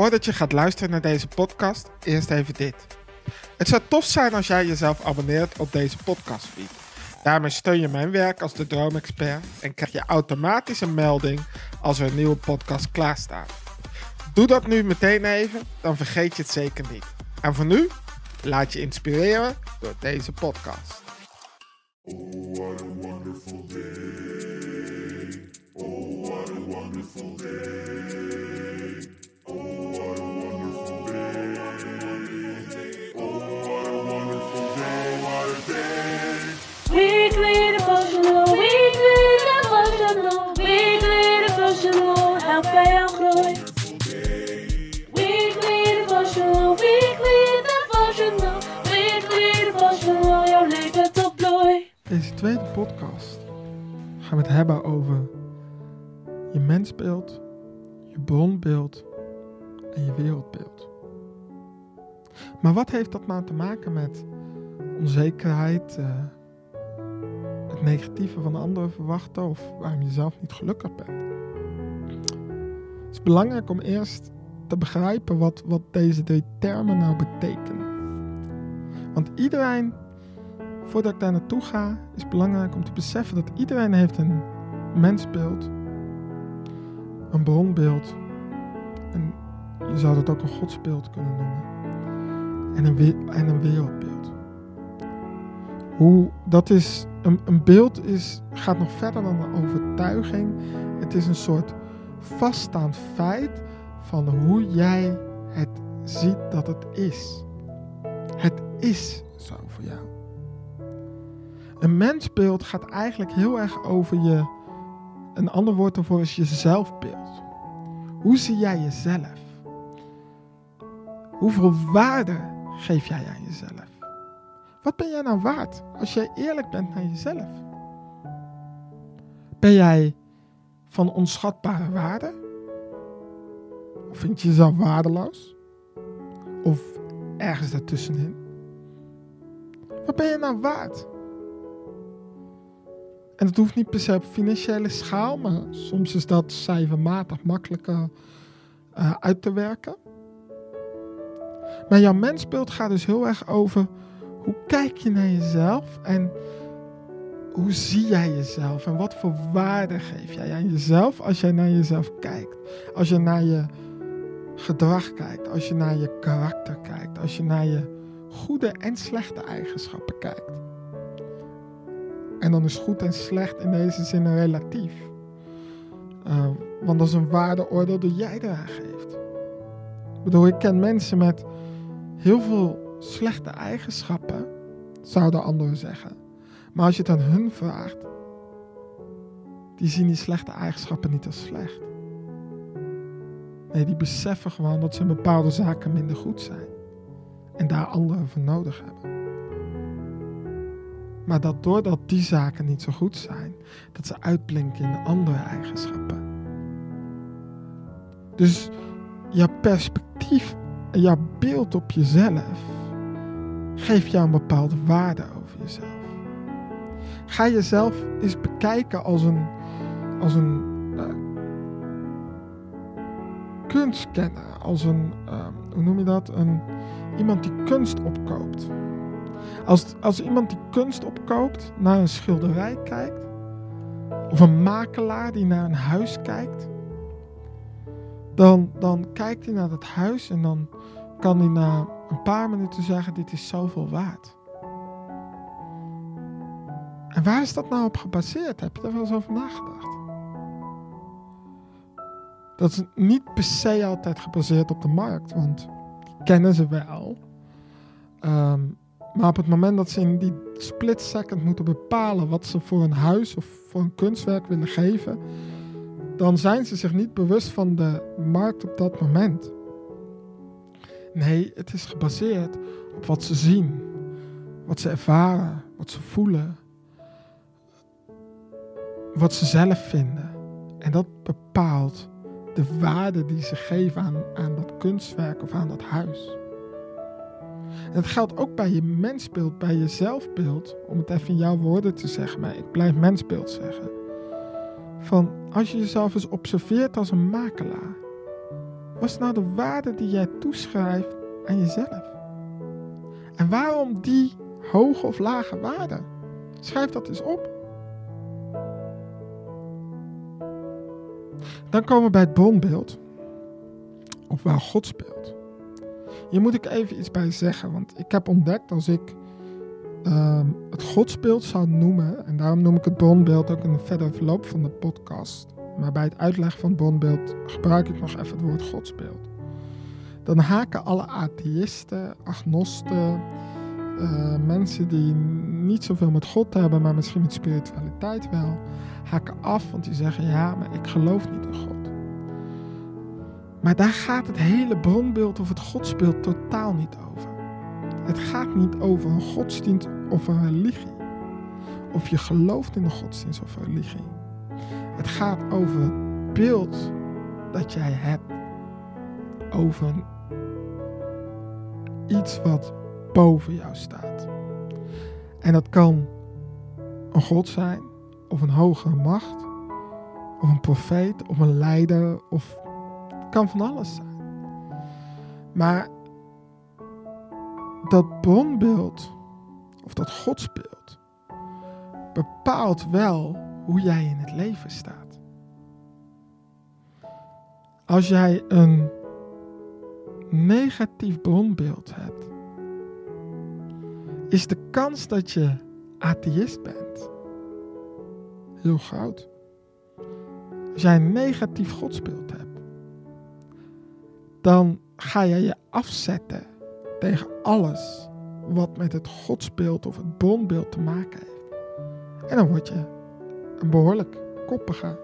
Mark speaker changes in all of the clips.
Speaker 1: Voordat je gaat luisteren naar deze podcast, eerst even dit. Het zou tof zijn als jij jezelf abonneert op deze podcastfeed. Daarmee steun je mijn werk als de Droomexpert en krijg je automatisch een melding als er een nieuwe podcast klaar staat. Doe dat nu meteen even, dan vergeet je het zeker niet. En voor nu, laat je inspireren door deze podcast.
Speaker 2: Oh, what a wonderful day. Oh, what a wonderful day. Oh,
Speaker 3: Weekly devotional, weekly devotional, weekly devotional, help bij jouw groei. Weekly devotional, weekly devotional, weekly devotional, jouw leven tot bloei.
Speaker 1: Deze tweede podcast gaan we het hebben over je mensbeeld, je bronbeeld en je wereldbeeld. Maar wat heeft dat nou te maken met onzekerheid, eh, het negatieve van anderen verwachten of waarom je zelf niet gelukkig bent? Het is belangrijk om eerst te begrijpen wat, wat deze drie termen nou betekenen. Want iedereen voordat ik daar naartoe ga, is belangrijk om te beseffen dat iedereen heeft een mensbeeld, een bronbeeld, en je zou dat ook een godsbeeld kunnen noemen, en een, en een wereldbeeld. Hoe, dat is, een, een beeld is, gaat nog verder dan een overtuiging. Het is een soort vaststaand feit van hoe jij het ziet dat het is. Het is zo voor jou. Een mensbeeld gaat eigenlijk heel erg over je. Een ander woord ervoor is je zelfbeeld. Hoe zie jij jezelf? Hoeveel waarde geef jij aan jezelf? Wat ben jij nou waard als jij eerlijk bent naar jezelf? Ben jij van onschatbare waarde? Of vind je jezelf waardeloos? Of ergens daartussenin? Wat ben je nou waard? En het hoeft niet per se op financiële schaal, maar soms is dat cijfermatig makkelijker eh, uit te werken. Maar jouw mensbeeld gaat dus heel erg over hoe kijk je naar jezelf en hoe zie jij jezelf en wat voor waarde geef jij aan jezelf als jij naar jezelf kijkt. Als je naar je gedrag kijkt, als je naar je karakter kijkt, als je naar je goede en slechte eigenschappen kijkt. En dan is goed en slecht in deze zin relatief. Uh, want dat is een waardeoordeel dat jij eraan geeft. Ik bedoel, ik ken mensen met heel veel slechte eigenschappen, zouden anderen zeggen. Maar als je het aan hun vraagt, die zien die slechte eigenschappen niet als slecht. Nee, die beseffen gewoon dat ze in bepaalde zaken minder goed zijn. En daar anderen voor nodig hebben. Maar dat doordat die zaken niet zo goed zijn, dat ze uitblinken in andere eigenschappen. Dus jouw perspectief en jouw beeld op jezelf geeft jou een bepaalde waarde over jezelf. Ga jezelf eens bekijken als een, als een uh, kunstkenner, als een, uh, hoe noem je dat, een, iemand die kunst opkoopt. Als, als iemand die kunst opkoopt, naar een schilderij kijkt, of een makelaar die naar een huis kijkt, dan, dan kijkt hij naar dat huis en dan kan hij na een paar minuten zeggen: Dit is zoveel waard. En waar is dat nou op gebaseerd? Heb je daar wel eens over nagedacht? Dat is niet per se altijd gebaseerd op de markt, want die kennen ze wel. Um, maar op het moment dat ze in die split second moeten bepalen wat ze voor een huis of voor een kunstwerk willen geven, dan zijn ze zich niet bewust van de markt op dat moment. Nee, het is gebaseerd op wat ze zien, wat ze ervaren, wat ze voelen, wat ze zelf vinden. En dat bepaalt de waarde die ze geven aan, aan dat kunstwerk of aan dat huis. En dat geldt ook bij je mensbeeld, bij je zelfbeeld. Om het even in jouw woorden te zeggen, maar ik blijf mensbeeld zeggen. Van als je jezelf eens observeert als een makelaar. Wat is nou de waarde die jij toeschrijft aan jezelf? En waarom die hoge of lage waarde? Schrijf dat eens op. Dan komen we bij het bronbeeld. Of waar God speelt. Hier moet ik even iets bij zeggen, want ik heb ontdekt als ik ehm, het godsbeeld zou noemen, en daarom noem ik het bronbeeld ook in het verdere verloop van de podcast, maar bij het uitleggen van het bronbeeld gebruik ik nog even het woord godsbeeld. Dan haken alle atheïsten, agnosten, eh, mensen die niet zoveel met God hebben, maar misschien met spiritualiteit wel, haken af, want die zeggen ja, maar ik geloof niet in God. Maar daar gaat het hele bronbeeld of het godsbeeld totaal niet over. Het gaat niet over een godsdienst of een religie. Of je gelooft in een godsdienst of religie. Het gaat over het beeld dat jij hebt over iets wat boven jou staat. En dat kan een God zijn, of een hogere macht, of een profeet, of een leider, of het kan van alles zijn. Maar dat bronbeeld, of dat godsbeeld, bepaalt wel hoe jij in het leven staat. Als jij een negatief bronbeeld hebt, is de kans dat je atheïst bent heel groot. Als jij een negatief godsbeeld hebt, dan ga je je afzetten tegen alles wat met het godsbeeld of het bronbeeld te maken heeft. En dan word je een behoorlijk koppige,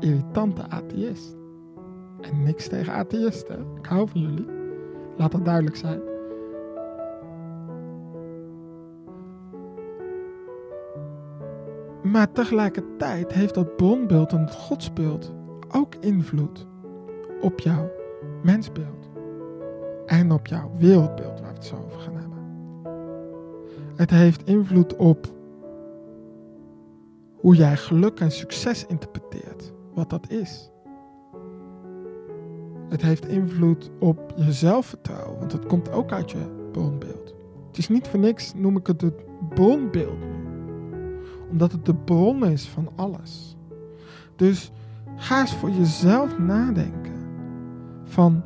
Speaker 1: irritante atheïst. En niks tegen atheïsten. Ik hou van jullie. Laat dat duidelijk zijn. Maar tegelijkertijd heeft dat bronbeeld en het godsbeeld ook invloed op jouw mensbeeld. En op jouw wereldbeeld, waar we het zo over gaan hebben. Het heeft invloed op hoe jij geluk en succes interpreteert, wat dat is. Het heeft invloed op je zelfvertrouwen, want het komt ook uit je bronbeeld. Het is niet voor niks, noem ik het het bronbeeld. Omdat het de bron is van alles. Dus ga eens voor jezelf nadenken. Van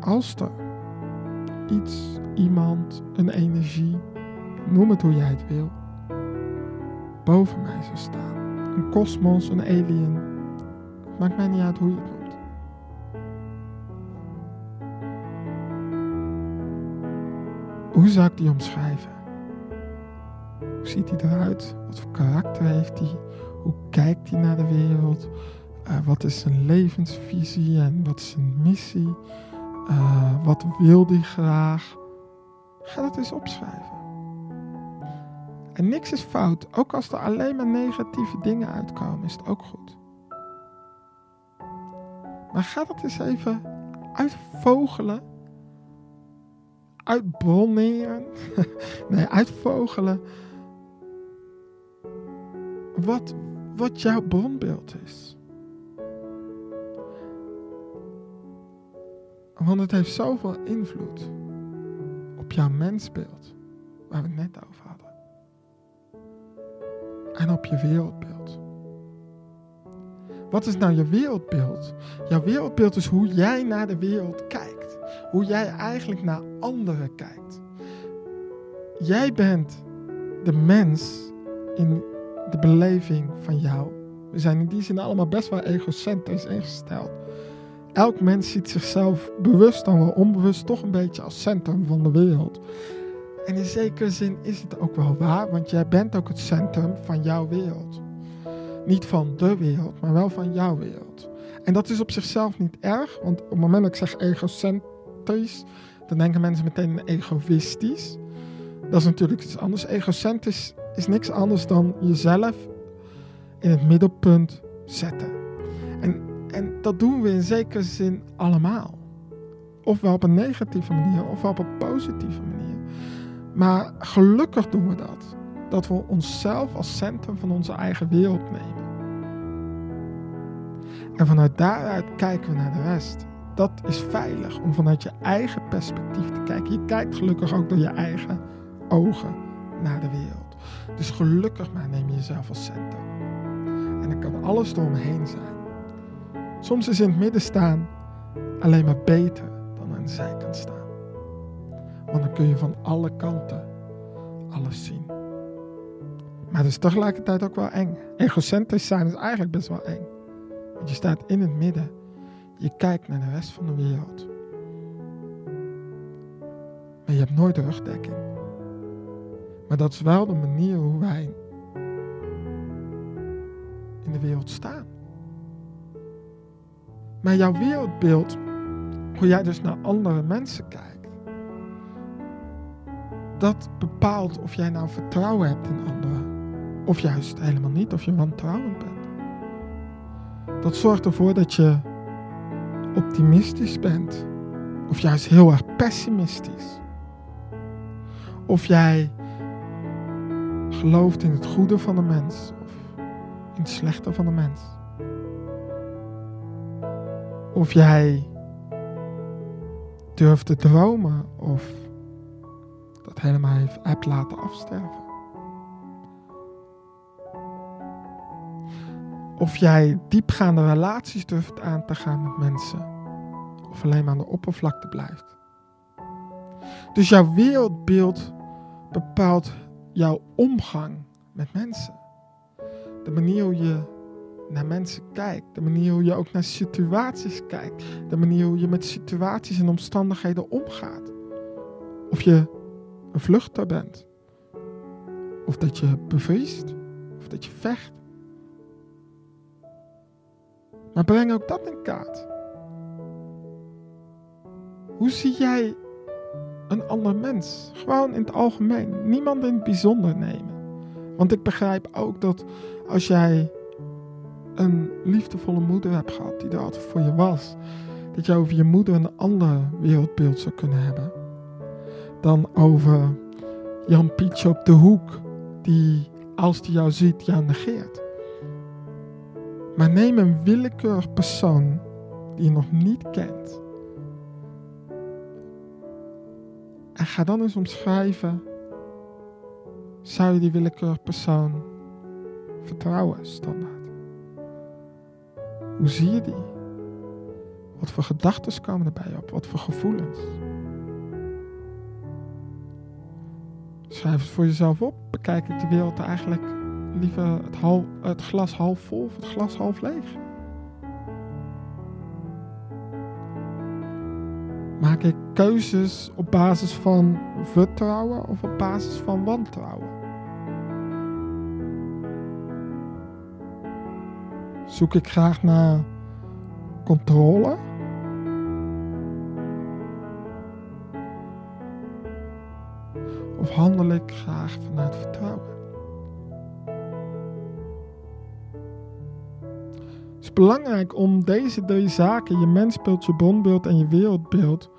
Speaker 1: als er iets, iemand, een energie, noem het hoe jij het wil, boven mij zou staan. Een kosmos, een alien. Maakt mij niet uit hoe je het noemt. Hoe zou ik die omschrijven? Hoe ziet hij eruit? Wat voor karakter heeft hij? Hoe kijkt hij naar de wereld? Uh, wat is zijn levensvisie en wat is zijn missie? Uh, wat wil hij graag? Ga dat eens opschrijven. En niks is fout. Ook als er alleen maar negatieve dingen uitkomen, is het ook goed. Maar ga dat eens even uitvogelen. Uitbronneren. nee, uitvogelen. Wat, wat jouw bronbeeld is. Want het heeft zoveel invloed op jouw mensbeeld, waar we het net over hadden. En op je wereldbeeld. Wat is nou je wereldbeeld? Jouw wereldbeeld is hoe jij naar de wereld kijkt. Hoe jij eigenlijk naar anderen kijkt. Jij bent de mens in de beleving van jou. We zijn in die zin allemaal best wel egocentrisch ingesteld. Elk mens ziet zichzelf bewust dan wel onbewust toch een beetje als centrum van de wereld. En in zekere zin is het ook wel waar, want jij bent ook het centrum van jouw wereld. Niet van de wereld, maar wel van jouw wereld. En dat is op zichzelf niet erg, want op het moment dat ik zeg egocentrisch, dan denken mensen meteen egoïstisch. Dat is natuurlijk iets anders. Egocentrisch is niks anders dan jezelf in het middelpunt zetten. En, en dat doen we in zekere zin allemaal. Ofwel op een negatieve manier, ofwel op een positieve manier. Maar gelukkig doen we dat. Dat we onszelf als centrum van onze eigen wereld nemen. En vanuit daaruit kijken we naar de rest. Dat is veilig om vanuit je eigen perspectief te kijken. Je kijkt gelukkig ook door je eigen ogen naar de wereld. Dus gelukkig maar neem je jezelf als centrum. En dan kan alles eromheen zijn. Soms is in het midden staan alleen maar beter dan aan de zijkant staan. Want dan kun je van alle kanten alles zien. Maar het is tegelijkertijd ook wel eng. Egocentrisch zijn is eigenlijk best wel eng. Want je staat in het midden. Je kijkt naar de rest van de wereld. Maar je hebt nooit rugdekking. Maar dat is wel de manier hoe wij in de wereld staan. Maar jouw wereldbeeld, hoe jij dus naar andere mensen kijkt, dat bepaalt of jij nou vertrouwen hebt in anderen. Of juist helemaal niet, of je wantrouwend bent. Dat zorgt ervoor dat je optimistisch bent. Of juist heel erg pessimistisch. Of jij gelooft in het goede van de mens. Of in het slechte van de mens. Of jij durft te dromen of helemaal heeft, hebt laten afsterven. Of jij diepgaande relaties durft aan te gaan met mensen. Of alleen maar aan de oppervlakte blijft. Dus jouw wereldbeeld bepaalt jouw omgang met mensen. De manier hoe je naar mensen kijkt. De manier hoe je ook naar situaties kijkt. De manier hoe je met situaties en omstandigheden omgaat. Of je een vluchter bent. Of dat je bevriest. Of dat je vecht. Maar breng ook dat in kaart. Hoe zie jij een ander mens? Gewoon in het algemeen. Niemand in het bijzonder nemen. Want ik begrijp ook dat als jij een liefdevolle moeder hebt gehad die er altijd voor je was, dat je over je moeder een ander wereldbeeld zou kunnen hebben dan over Jan Pietje op de hoek die als hij jou ziet jou negeert. Maar neem een willekeurig persoon die je nog niet kent. En ga dan eens omschrijven. Zou je die willekeurig persoon vertrouwen, standaard? Hoe zie je die? Wat voor gedachten komen erbij op? Wat voor gevoelens? Schrijf het voor jezelf op. Bekijk de wereld eigenlijk liever het, het glas half vol of het glas half leeg? Maak ik keuzes op basis van vertrouwen of op basis van wantrouwen? Zoek ik graag naar controle? Of handel ik graag vanuit vertrouwen? Het is belangrijk om deze drie zaken, je mensbeeld, je bronbeeld en je wereldbeeld,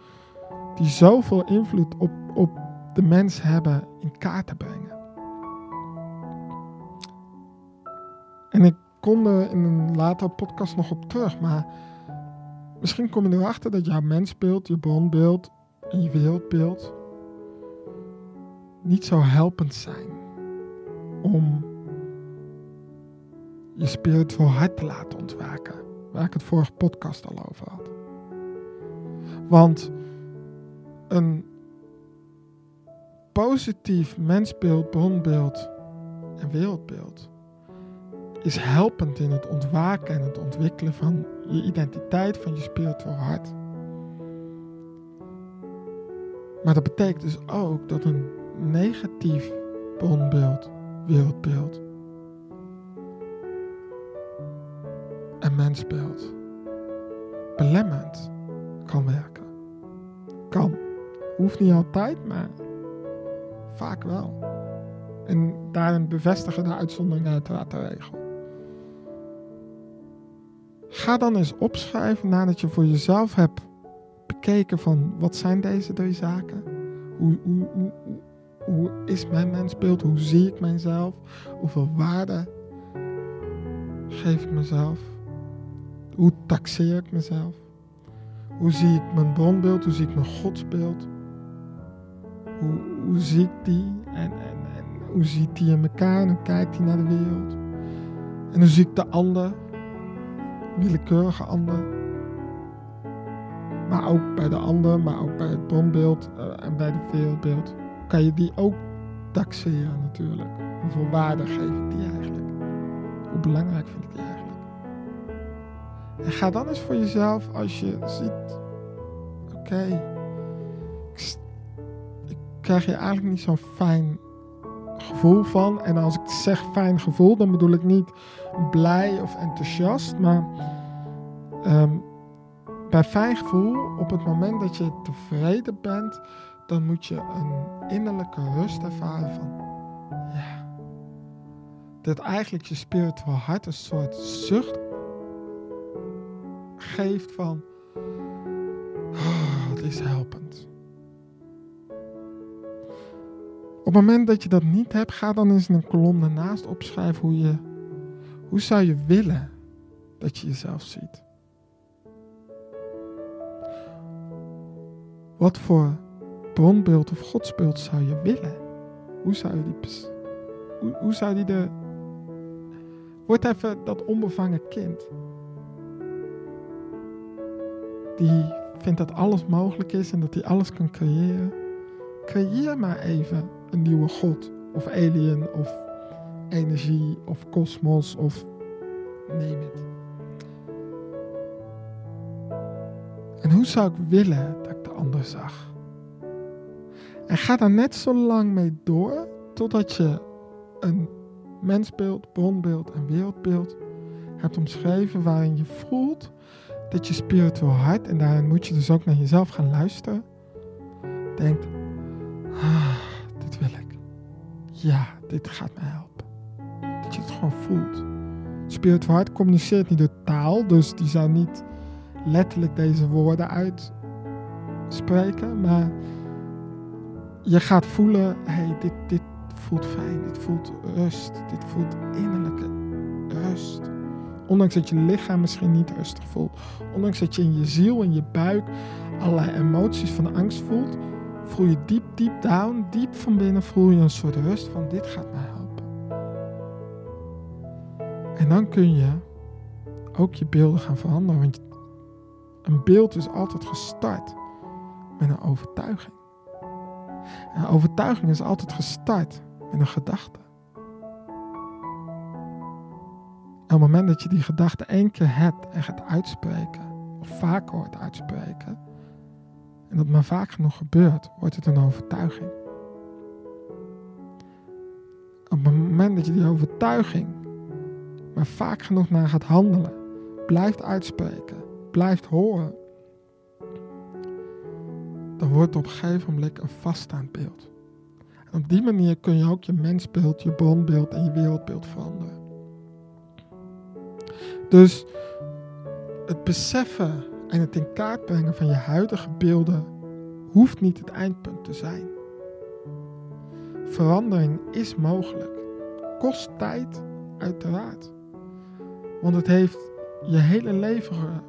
Speaker 1: die zoveel invloed op, op de mens hebben, in kaart te brengen. En ik kom er in een latere podcast nog op terug, maar misschien kom je erachter dat jouw mensbeeld, je bronbeeld en je wereldbeeld niet zo helpend zijn om je spiritueel hart te laten ontwaken. Waar ik het vorige podcast al over had. Want een positief mensbeeld, bronbeeld en wereldbeeld is helpend in het ontwaken en het ontwikkelen van je identiteit, van je spiritueel hart. Maar dat betekent dus ook dat een negatief bronbeeld, wereldbeeld en mensbeeld belemmerend kan werken. Kan. Hoeft niet altijd, maar vaak wel. En daarin bevestigen de uitzonderingen uiteraard de regel. Ga dan eens opschrijven nadat je voor jezelf hebt bekeken van wat zijn deze drie zaken? Hoe, hoe, hoe, is mijn mensbeeld? Hoe zie ik mijzelf? Hoeveel waarde geef ik mezelf? Hoe taxeer ik mezelf? Hoe zie ik mijn bronbeeld? Hoe zie ik mijn godsbeeld? Hoe, hoe zie ik die? En, en, en hoe ziet die in elkaar? En hoe kijkt hij naar de wereld? En hoe zie ik de ander? Willekeurige ander. Maar ook bij de ander, maar ook bij het bronbeeld eh, en bij het wereldbeeld. Kan je die ook taxeren natuurlijk. Hoeveel waarde geef ik die eigenlijk? Hoe belangrijk vind ik die eigenlijk? En ga dan eens voor jezelf als je ziet, oké, ik, krijg hier eigenlijk niet zo'n fijn gevoel van. En als ik zeg fijn gevoel, dan bedoel ik niet blij of enthousiast, maar ehm, bij fijn gevoel, op het moment dat je tevreden bent, dan moet je een innerlijke rust ervaren van, ja, dat eigenlijk je spiritueel hart een soort zucht geeft van, oh, het is helpend. Op het moment dat je dat niet hebt, ga dan eens in een kolom daarnaast opschrijven hoe je, hoe zou je willen dat je jezelf ziet. Wat voor bronbeeld of godsbeeld zou je willen? Hoe zou je die, hoe, hoe zou die de, word even dat onbevangen kind. Die vindt dat alles mogelijk is en dat hij alles kan creëren. Creëer maar even een nieuwe god of alien of energie of kosmos of neem het. En hoe zou ik willen dat ik de ander zag? En ga daar net zo lang mee door totdat je een mensbeeld, bronbeeld en wereldbeeld hebt omschreven waarin je voelt dat je spiritueel hart, en daarin moet je dus ook naar jezelf gaan luisteren, denkt, ah, dit wil ik. Ja, dit gaat me helpen. Dat je het gewoon voelt. Spiritueel hart communiceert niet door taal, dus die zou niet letterlijk deze woorden uitspreken, maar je gaat voelen, hey, dit, dit voelt fijn, dit voelt rust, dit voelt innerlijke rust. Ondanks dat je lichaam misschien niet rustig voelt, ondanks dat je in je ziel, in je buik allerlei emoties van angst voelt, voel je diep, diep down, diep van binnen voel je een soort rust van dit gaat mij helpen. En dan kun je ook je beelden gaan veranderen, want een beeld is altijd gestart met een overtuiging. Een overtuiging is altijd gestart met een gedachte. En op het moment dat je die gedachte één keer hebt en gaat uitspreken, of vaker hoort uitspreken, en dat maar vaak genoeg gebeurt, wordt het een overtuiging. Op het moment dat je die overtuiging maar vaak genoeg naar gaat handelen, blijft uitspreken, blijft horen, dan wordt op een gegeven moment een vaststaand beeld. En op die manier kun je ook je mensbeeld, je bronbeeld en je wereldbeeld veranderen. Dus het beseffen en het in kaart brengen van je huidige beelden hoeft niet het eindpunt te zijn. Verandering is mogelijk. Kost tijd, uiteraard. Want het heeft je hele leven ge-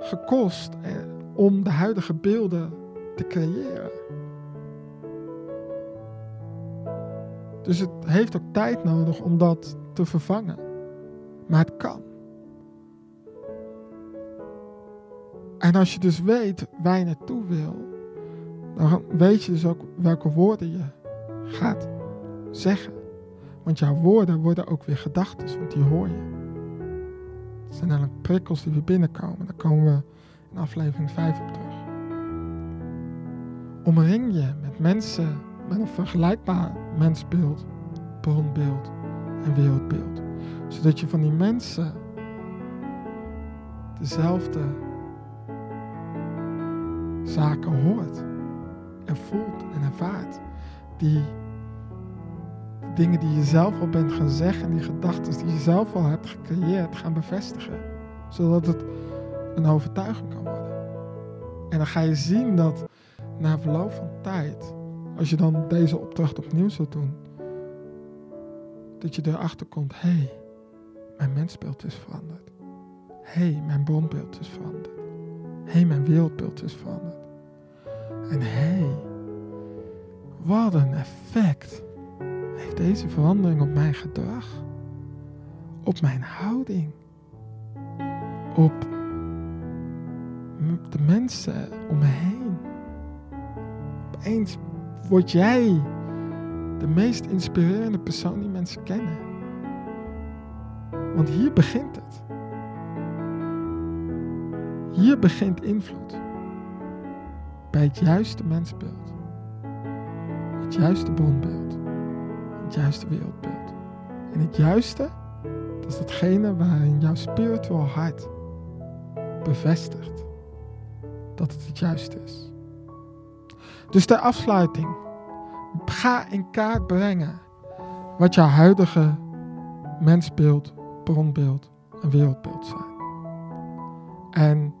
Speaker 1: gekost eh, om de huidige beelden te creëren. Dus het heeft ook tijd nodig om dat te vervangen. Maar het kan. En als je dus weet waar je naartoe wil, dan weet je dus ook welke woorden je gaat zeggen. Want jouw woorden worden ook weer gedachten, want die hoor je. Het zijn namelijk prikkels die weer binnenkomen. Daar komen we in aflevering 5 op terug. Omring je met mensen met een vergelijkbaar mensbeeld, bronbeeld en wereldbeeld. Zodat je van die mensen dezelfde zaken hoort en voelt en ervaart. Die dingen die je zelf al bent gaan zeggen en die gedachten die je zelf al hebt gecreëerd gaan bevestigen. Zodat het een overtuiging kan worden. En dan ga je zien dat na verloop van tijd, als je dan deze opdracht opnieuw zult doen, dat je erachter komt, hé, hey, mijn mensbeeld is veranderd. hé, hey, mijn bronbeeld is veranderd. Hé, hey, mijn wereldbeeld is veranderd. En hé, hey, wat een effect heeft deze verandering op mijn gedrag, op mijn houding, op de mensen om me heen. Opeens word jij de meest inspirerende persoon die mensen kennen. Want hier begint het. Hier begint invloed. Bij het juiste mensbeeld. Het juiste bronbeeld. Het juiste wereldbeeld. En het juiste, dat is datgene waarin jouw spiritual hart bevestigt dat het het juiste is. Dus ter afsluiting, ga in kaart brengen wat jouw huidige mensbeeld, bronbeeld en wereldbeeld zijn. En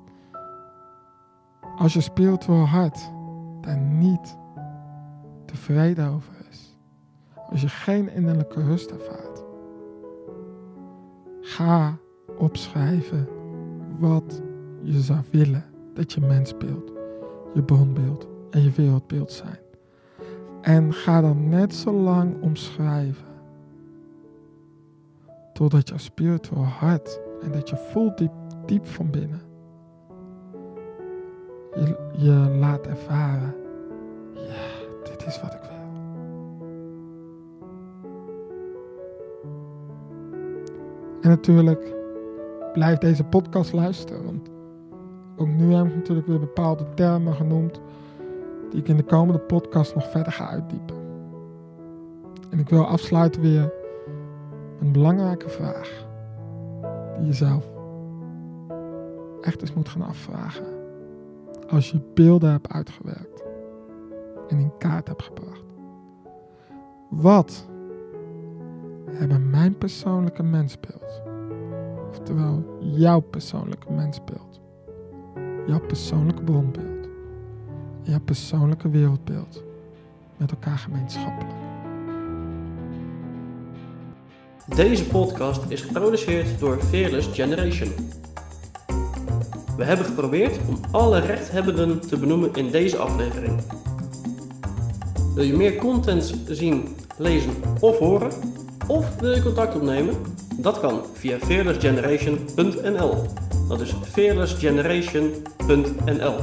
Speaker 1: als je spiritual hart daar niet tevreden over is, als je geen innerlijke rust ervaart, ga opschrijven wat je zou willen dat je mensbeeld, je bronbeeld en je wereldbeeld zijn. En ga dan net zo lang omschrijven totdat je spiritual hart en dat je voelt diep, diep van binnen je, je laat ervaren, ja, dit is wat ik wil. En natuurlijk blijf deze podcast luisteren, want ook nu heb ik natuurlijk weer bepaalde termen genoemd die ik in de komende podcast nog verder ga uitdiepen. En ik wil afsluiten weer een belangrijke vraag die je zelf echt eens moet gaan afvragen als je beelden hebt uitgewerkt en in kaart hebt gebracht. Wat hebben mijn persoonlijke mensbeeld, oftewel jouw persoonlijke mensbeeld, jouw persoonlijke bronbeeld jouw persoonlijke wereldbeeld met elkaar gemeenschappelijk?
Speaker 4: Deze podcast is geproduceerd door Fearless Generation. We hebben geprobeerd om alle rechthebbenden te benoemen in deze aflevering. Wil je meer content zien, lezen of horen? Of wil je contact opnemen? Dat kan via fearlessgeneration.nl. Dat is fearlessgeneration.nl.